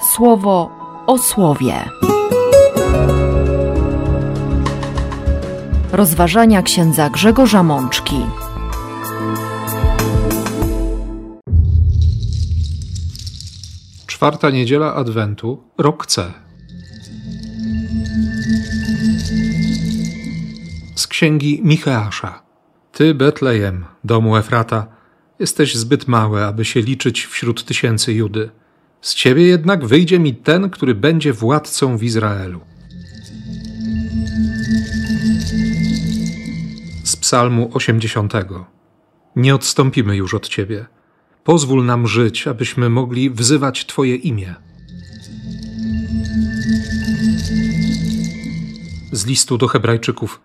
słowo o słowie. Rozważania księdza Grzegorza Mączki. Czwarta niedziela Adwentu, rok C. Z księgi Micheasza. Ty, Betlejem, domu Efrata, jesteś zbyt mały, aby się liczyć wśród tysięcy Judy. Z ciebie jednak wyjdzie mi ten, który będzie władcą w Izraelu. Z Psalmu 80. Nie odstąpimy już od ciebie. Pozwól nam żyć, abyśmy mogli wzywać Twoje imię. Z listu do Hebrajczyków.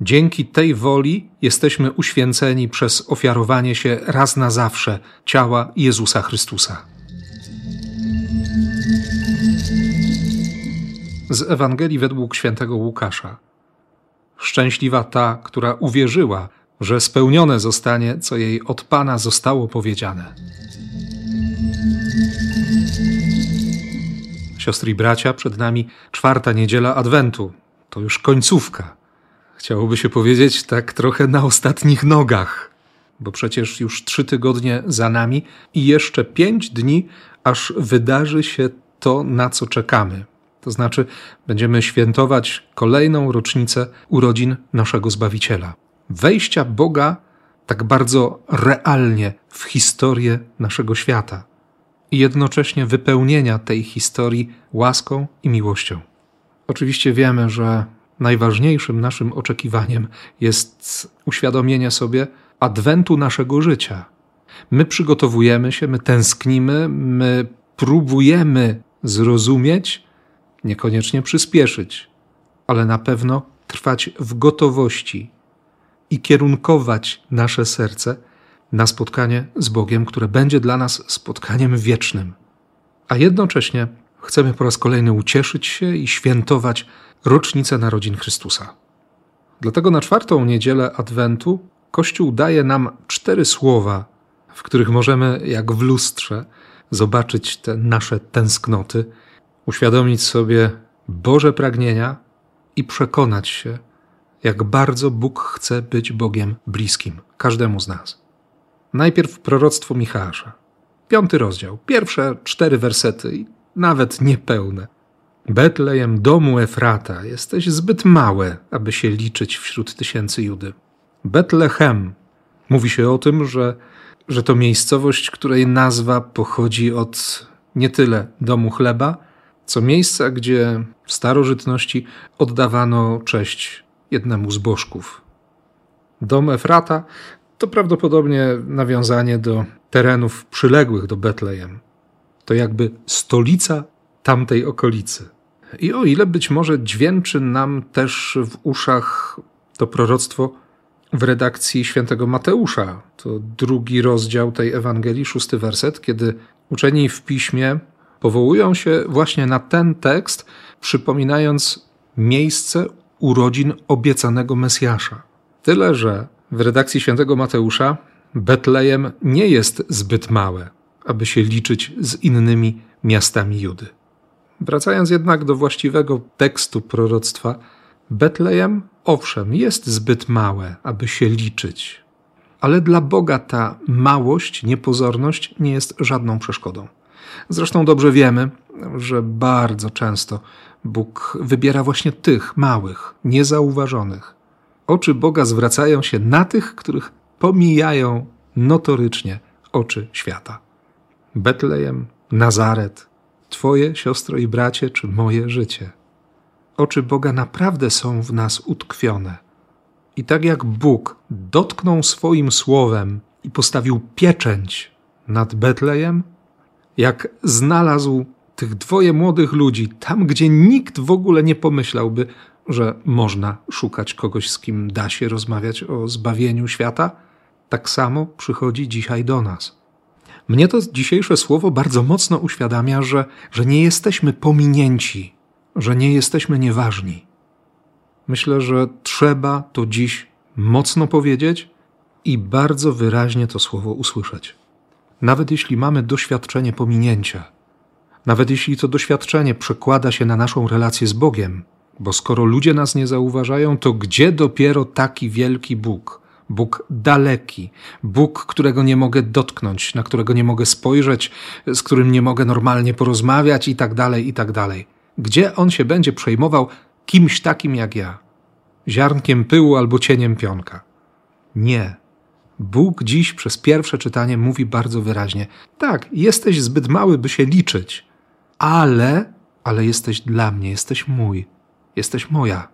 Dzięki tej woli jesteśmy uświęceni przez ofiarowanie się raz na zawsze ciała Jezusa Chrystusa. Z Ewangelii według świętego Łukasza. Szczęśliwa ta, która uwierzyła, że spełnione zostanie, co jej od Pana zostało powiedziane. Siostry i bracia, przed nami czwarta niedziela Adwentu. To już końcówka. Chciałoby się powiedzieć tak trochę na ostatnich nogach, bo przecież już trzy tygodnie za nami i jeszcze pięć dni, aż wydarzy się to, na co czekamy. To znaczy, będziemy świętować kolejną rocznicę urodzin naszego Zbawiciela. Wejścia Boga tak bardzo realnie w historię naszego świata i jednocześnie wypełnienia tej historii łaską i miłością. Oczywiście wiemy, że najważniejszym naszym oczekiwaniem jest uświadomienie sobie adwentu naszego życia. My przygotowujemy się, my tęsknimy, my próbujemy zrozumieć, niekoniecznie przyspieszyć, ale na pewno trwać w gotowości i kierunkować nasze serce na spotkanie z Bogiem, które będzie dla nas spotkaniem wiecznym. A jednocześnie chcemy po raz kolejny ucieszyć się i świętować rocznicę narodzin Chrystusa. Dlatego na czwartą niedzielę Adwentu Kościół daje nam cztery słowa, w których możemy, jak w lustrze, zobaczyć te nasze tęsknoty, uświadomić sobie Boże pragnienia i przekonać się, jak bardzo Bóg chce być Bogiem bliskim każdemu z nas. Najpierw proroctwo Michała, piąty rozdział, pierwsze cztery wersety i nawet niepełne. Betlejem domu Efrata, jesteś zbyt małe, aby się liczyć wśród tysięcy Judy. Betlehem. Mówi się o tym, że, że to miejscowość, której nazwa pochodzi od nie tyle domu chleba, co miejsca, gdzie w starożytności oddawano cześć jednemu z bożków. Dom Efrata to prawdopodobnie nawiązanie do terenów przyległych do Betlejem. To jakby stolica tamtej okolicy. I o ile być może dźwięczy nam też w uszach to proroctwo w redakcji świętego Mateusza, to drugi rozdział tej Ewangelii, szósty werset, kiedy uczeni w piśmie powołują się właśnie na ten tekst, przypominając miejsce urodzin obiecanego Mesjasza. Tyle, że w redakcji świętego Mateusza Betlejem nie jest zbyt małe, aby się liczyć z innymi miastami Judy. Wracając jednak do właściwego tekstu proroctwa, Betlejem, owszem, jest zbyt małe, aby się liczyć, ale dla Boga ta małość, niepozorność nie jest żadną przeszkodą. Zresztą dobrze wiemy, że bardzo często Bóg wybiera właśnie tych małych, niezauważonych. Oczy Boga zwracają się na tych, których pomijają notorycznie oczy świata. Betlejem, Nazaret, Twoje siostro i bracie, czy moje życie. Oczy Boga naprawdę są w nas utkwione. I tak jak Bóg dotknął swoim słowem i postawił pieczęć nad Betlejem, jak znalazł tych dwoje młodych ludzi tam, gdzie nikt w ogóle nie pomyślałby, że można szukać kogoś, z kim da się rozmawiać o zbawieniu świata, tak samo przychodzi dzisiaj do nas. Mnie to dzisiejsze słowo bardzo mocno uświadamia, że, że nie jesteśmy pominięci, że nie jesteśmy nieważni. Myślę, że trzeba to dziś mocno powiedzieć i bardzo wyraźnie to słowo usłyszeć. Nawet jeśli mamy doświadczenie pominięcia, Nawet jeśli to doświadczenie przekłada się na naszą relację z Bogiem, bo skoro ludzie nas nie zauważają, to gdzie dopiero taki wielki Bóg? Bóg daleki, Bóg, którego nie mogę dotknąć, na którego nie mogę spojrzeć, z którym nie mogę normalnie porozmawiać i tak dalej, i tak dalej. Gdzie on się będzie przejmował kimś takim jak ja? Ziarnkiem pyłu albo cieniem pionka? Nie. Bóg dziś przez pierwsze czytanie mówi bardzo wyraźnie: tak, jesteś zbyt mały, by się liczyć, ale, ale jesteś dla mnie, jesteś mój, jesteś moja,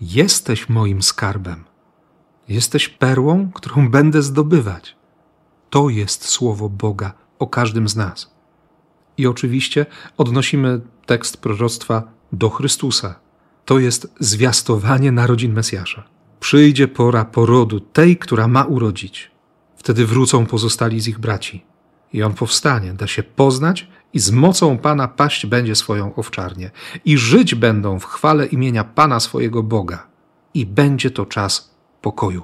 jesteś moim skarbem. Jesteś perłą, którą będę zdobywać. To jest słowo Boga o każdym z nas. I oczywiście odnosimy tekst proroctwa do Chrystusa. To jest zwiastowanie narodzin Mesjasza. Przyjdzie pora porodu tej, która ma urodzić. Wtedy wrócą pozostali z ich braci. I on powstanie, da się poznać i z mocą Pana paść będzie swoją owczarnię. I żyć będą w chwale imienia Pana swojego Boga. I będzie to czas pokoju.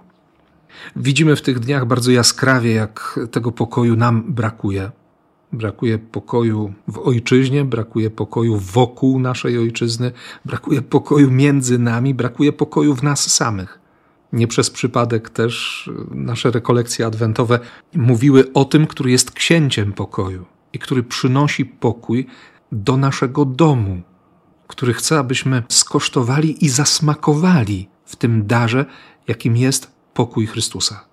Widzimy w tych dniach bardzo jaskrawie, jak tego pokoju nam brakuje. Brakuje pokoju w ojczyźnie, brakuje pokoju wokół naszej ojczyzny, brakuje pokoju między nami, brakuje pokoju w nas samych. Nie przez przypadek też nasze rekolekcje adwentowe mówiły o tym, który jest księciem pokoju i który przynosi pokój do naszego domu, który chce, abyśmy skosztowali i zasmakowali w tym darze, jakim jest pokój Chrystusa.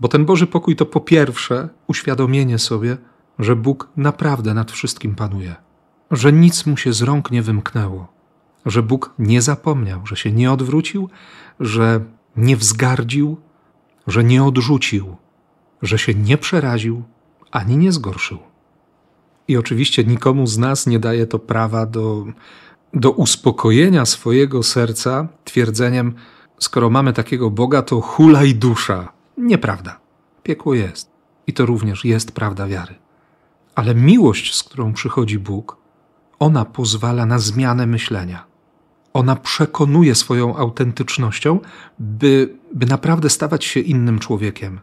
Bo ten Boży pokój to po pierwsze uświadomienie sobie, że Bóg naprawdę nad wszystkim panuje, że nic mu się z rąk nie wymknęło, że Bóg nie zapomniał, że się nie odwrócił, że nie wzgardził, że nie odrzucił, że się nie przeraził ani nie zgorszył. I oczywiście nikomu z nas nie daje to prawa do, do uspokojenia swojego serca twierdzeniem, skoro mamy takiego Boga, to hulaj dusza. Nieprawda. Piekło jest. I to również jest prawda wiary. Ale miłość, z którą przychodzi Bóg, ona pozwala na zmianę myślenia. Ona przekonuje swoją autentycznością, by, by naprawdę stawać się innym człowiekiem,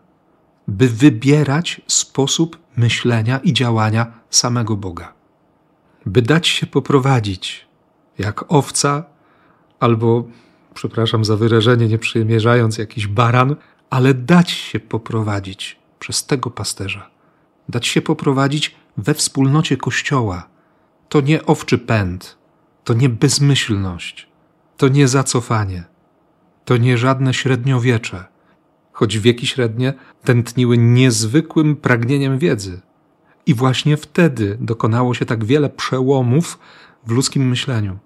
by wybierać sposób myślenia i działania samego Boga, by dać się poprowadzić jak owca albo przepraszam za wyrażenie, nie przymierzając jakiś baran, ale dać się poprowadzić przez tego pasterza. Dać się poprowadzić we wspólnocie Kościoła. To nie owczy pęd, to nie bezmyślność, to nie zacofanie, to nie żadne średniowiecze, choć wieki średnie tętniły niezwykłym pragnieniem wiedzy. I właśnie wtedy dokonało się tak wiele przełomów w ludzkim myśleniu.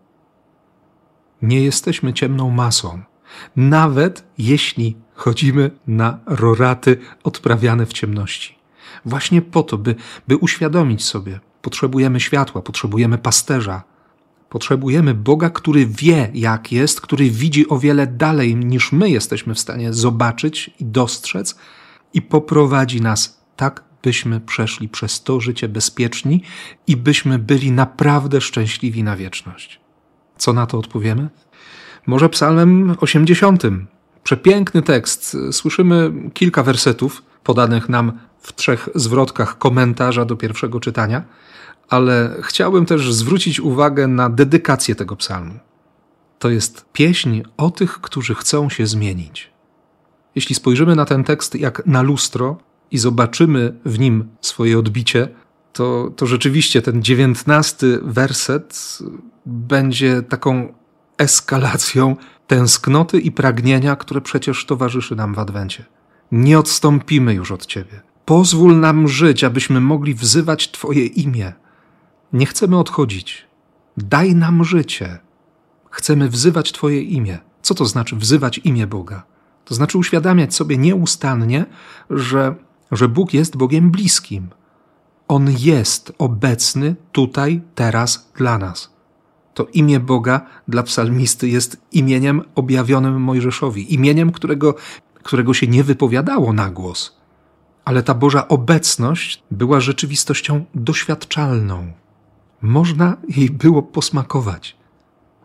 Nie jesteśmy ciemną masą, nawet jeśli chodzimy na roraty odprawiane w ciemności. Właśnie po to, by, by uświadomić sobie, potrzebujemy światła, potrzebujemy pasterza, potrzebujemy Boga, który wie, jak jest, który widzi o wiele dalej niż my jesteśmy w stanie zobaczyć i dostrzec, i poprowadzi nas tak, byśmy przeszli przez to życie bezpieczni i byśmy byli naprawdę szczęśliwi na wieczność. Co na to odpowiemy? Może psalmem 80. Przepiękny tekst. Słyszymy kilka wersetów podanych nam w trzech zwrotkach komentarza do pierwszego czytania, ale chciałbym też zwrócić uwagę na dedykację tego psalmu. To jest pieśń o tych, którzy chcą się zmienić. Jeśli spojrzymy na ten tekst jak na lustro i zobaczymy w nim swoje odbicie, to, to rzeczywiście ten dziewiętnasty werset będzie taką eskalacją tęsknoty i pragnienia, które przecież towarzyszy nam w Adwencie. Nie odstąpimy już od Ciebie. Pozwól nam żyć, abyśmy mogli wzywać Twoje imię. Nie chcemy odchodzić. Daj nam życie. Chcemy wzywać Twoje imię. Co to znaczy wzywać imię Boga? To znaczy uświadamiać sobie nieustannie, że, że Bóg jest Bogiem bliskim. On jest obecny tutaj, teraz dla nas to imię Boga dla psalmisty jest imieniem objawionym Mojżeszowi, imieniem, którego, którego się nie wypowiadało na głos. Ale ta Boża obecność była rzeczywistością doświadczalną. Można jej było posmakować.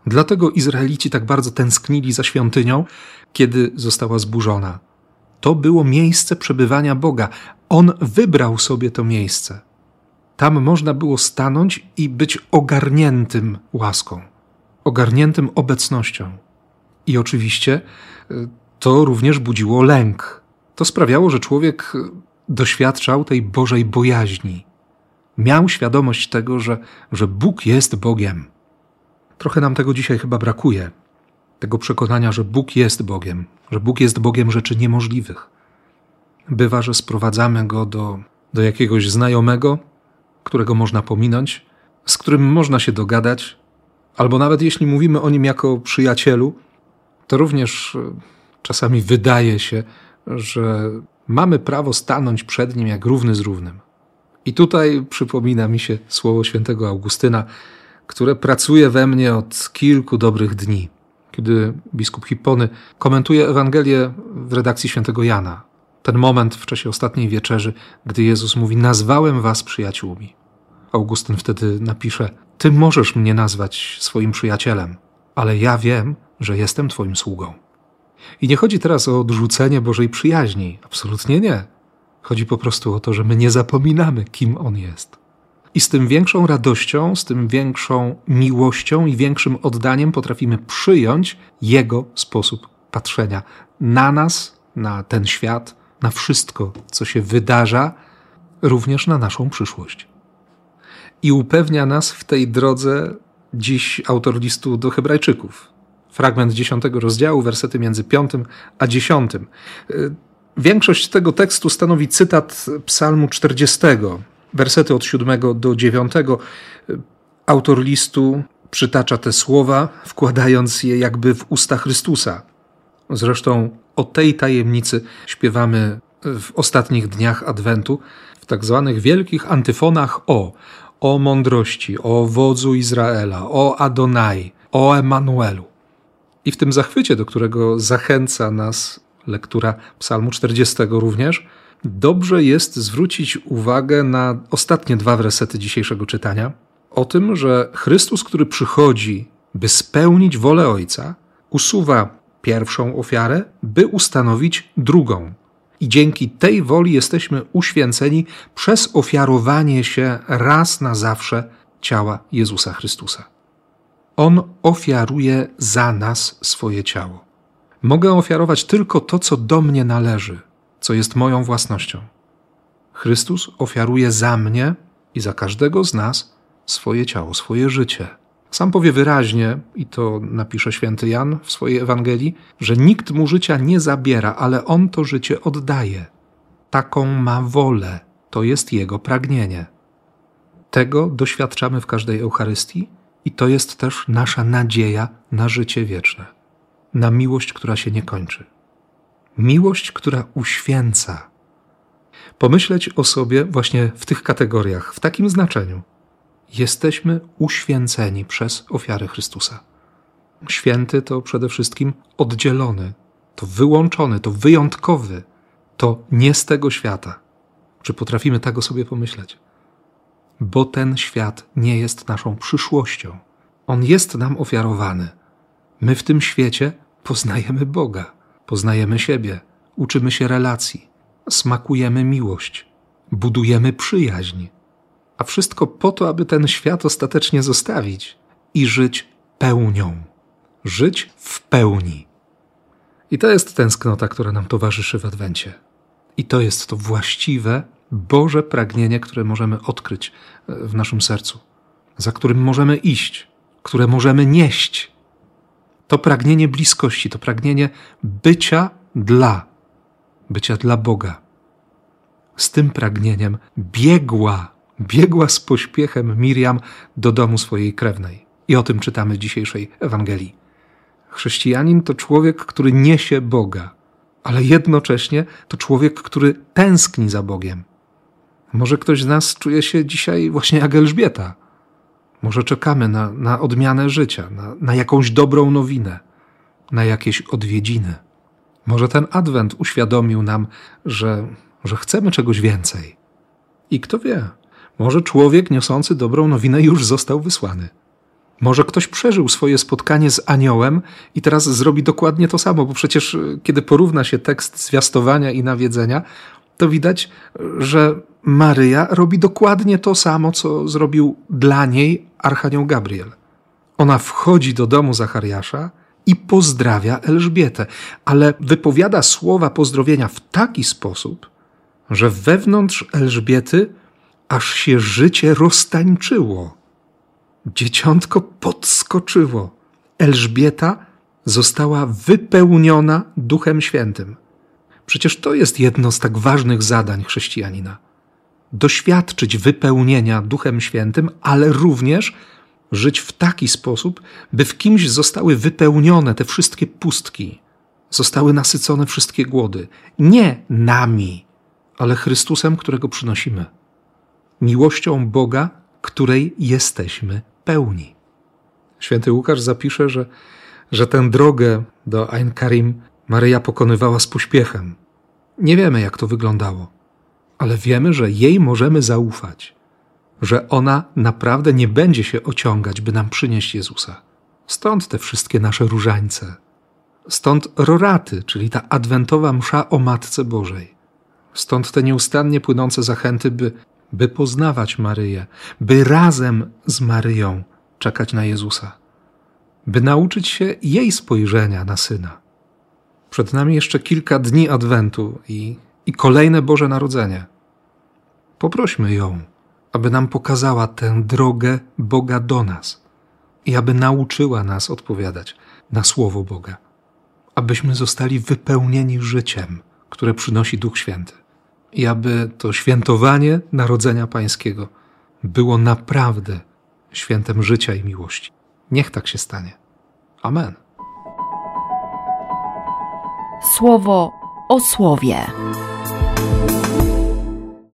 Dlatego Izraelici tak bardzo tęsknili za świątynią, kiedy została zburzona. To było miejsce przebywania Boga. On wybrał sobie to miejsce. Tam można było stanąć i być ogarniętym łaską, ogarniętym obecnością. I oczywiście y, to również budziło lęk. To sprawiało, że człowiek doświadczał tej Bożej bojaźni. Miał świadomość tego, że, że Bóg jest Bogiem. Trochę nam tego dzisiaj chyba brakuje. Tego przekonania, że Bóg jest Bogiem, że Bóg jest Bogiem rzeczy niemożliwych. Bywa, że sprowadzamy go do, do jakiegoś znajomego, którego można pominąć, z którym można się dogadać, albo nawet jeśli mówimy o nim jako przyjacielu, to również e, czasami wydaje się, że mamy prawo stanąć przed nim jak równy z równym. I tutaj przypomina mi się słowo świętego Augustyna, które pracuje we mnie od kilku dobrych dni, kiedy biskup Hippony komentuje Ewangelię w redakcji świętego Jana. Ten moment w czasie ostatniej wieczerzy, gdy Jezus mówi: Nazwałem was przyjaciółmi. Augustyn wtedy napisze: Ty możesz mnie nazwać swoim przyjacielem, ale ja wiem, że jestem Twoim sługą. I nie chodzi teraz o odrzucenie Bożej przyjaźni. Absolutnie nie. Chodzi po prostu o to, że my nie zapominamy, kim On jest. I z tym większą radością, z tym większą miłością i większym oddaniem potrafimy przyjąć Jego sposób patrzenia na nas, na ten świat, na wszystko, co się wydarza, również na naszą przyszłość. I upewnia nas w tej drodze dziś autor listu do Hebrajczyków. Fragment dziesiątego rozdziału, wersety między piątym a dziesiątym. Większość tego tekstu stanowi cytat Psalmu 40, wersety od 7 do 9. Autor listu przytacza te słowa, wkładając je jakby w usta Chrystusa. Zresztą o tej tajemnicy śpiewamy w ostatnich dniach Adwentu, w tak zwanych wielkich antyfonach o, o mądrości, o wodzu Izraela, o Adonai, o Emanuelu. I w tym zachwycie, do którego zachęca nas lektura Psalmu 40 również, dobrze jest zwrócić uwagę na ostatnie dwa wersety dzisiejszego czytania. O tym, że Chrystus, który przychodzi, by spełnić wolę Ojca, usuwa pierwszą ofiarę, by ustanowić drugą. I dzięki tej woli jesteśmy uświęceni przez ofiarowanie się raz na zawsze ciała Jezusa Chrystusa. On ofiaruje za nas swoje ciało. Mogę ofiarować tylko to, co do mnie należy, co jest moją własnością. Chrystus ofiaruje za mnie i za każdego z nas swoje ciało, swoje życie. Sam powie wyraźnie, i to napisze święty Jan w swojej Ewangelii, że nikt mu życia nie zabiera, ale on to życie oddaje. Taką ma wolę, to jest jego pragnienie. Tego doświadczamy w każdej Eucharystii i to jest też nasza nadzieja na życie wieczne na miłość, która się nie kończy. Miłość, która uświęca. Pomyśleć o sobie właśnie w tych kategoriach, w takim znaczeniu. Jesteśmy uświęceni przez ofiarę Chrystusa. Święty to przede wszystkim oddzielony, to wyłączony, to wyjątkowy, to nie z tego świata. Czy potrafimy tak o sobie pomyśleć? Bo ten świat nie jest naszą przyszłością. On jest nam ofiarowany. My w tym świecie poznajemy Boga, poznajemy siebie, uczymy się relacji, smakujemy miłość, budujemy przyjaźń. A wszystko po to, aby ten świat ostatecznie zostawić i żyć pełnią. Żyć w pełni. I to jest tęsknota, która nam towarzyszy w Adwencie. I to jest to właściwe, Boże pragnienie, które możemy odkryć e, w naszym sercu, za którym możemy iść, które możemy nieść to pragnienie bliskości, to pragnienie bycia dla, bycia dla Boga. Z tym pragnieniem biegła, biegła z pośpiechem Miriam do domu swojej krewnej. I o tym czytamy w dzisiejszej Ewangelii. Chrześcijanin to człowiek, który niesie Boga, ale jednocześnie to człowiek, który tęskni za Bogiem. Może ktoś z nas czuje się dzisiaj właśnie jak Elżbieta, może czekamy na, na odmianę życia, na, na jakąś dobrą nowinę, na jakieś odwiedziny. Może ten adwent uświadomił nam, że, że chcemy czegoś więcej. I kto wie, może człowiek niosący dobrą nowinę już został wysłany. Może ktoś przeżył swoje spotkanie z aniołem i teraz zrobi dokładnie to samo, bo przecież kiedy porówna się tekst zwiastowania i nawiedzenia, to widać, że Maryja robi dokładnie to samo, co zrobił dla niej Archanioł Gabriel. Ona wchodzi do domu Zachariasza i pozdrawia Elżbietę, ale wypowiada słowa pozdrowienia w taki sposób, że wewnątrz Elżbiety aż się życie roztańczyło. Dzieciątko podskoczyło. Elżbieta została wypełniona Duchem Świętym. Przecież to jest jedno z tak ważnych zadań chrześcijanina. Doświadczyć wypełnienia Duchem Świętym, ale również żyć w taki sposób, by w kimś zostały wypełnione te wszystkie pustki, zostały nasycone wszystkie głody. Nie nami, ale Chrystusem, którego przynosimy. Miłością Boga, której jesteśmy pełni. Święty Łukasz zapisze, że, że tę drogę do Ein Karim Maryja pokonywała z pośpiechem. Nie wiemy, jak to wyglądało, ale wiemy, że jej możemy zaufać, że ona naprawdę nie będzie się ociągać, by nam przynieść Jezusa. Stąd te wszystkie nasze różańce. Stąd roraty, czyli ta adwentowa msza o Matce Bożej. Stąd te nieustannie płynące zachęty, by, by poznawać Maryję, by razem z Maryją czekać na Jezusa, by nauczyć się jej spojrzenia na syna. Przed nami jeszcze kilka dni Adwentu i, i kolejne Boże Narodzenie. Poprośmy ją, aby nam pokazała tę drogę Boga do nas i aby nauczyła nas odpowiadać na Słowo Boga, abyśmy zostali wypełnieni życiem, które przynosi Duch Święty i aby to świętowanie Narodzenia Pańskiego było naprawdę świętem życia i miłości. Niech tak się stanie. Amen. Słowo o słowie.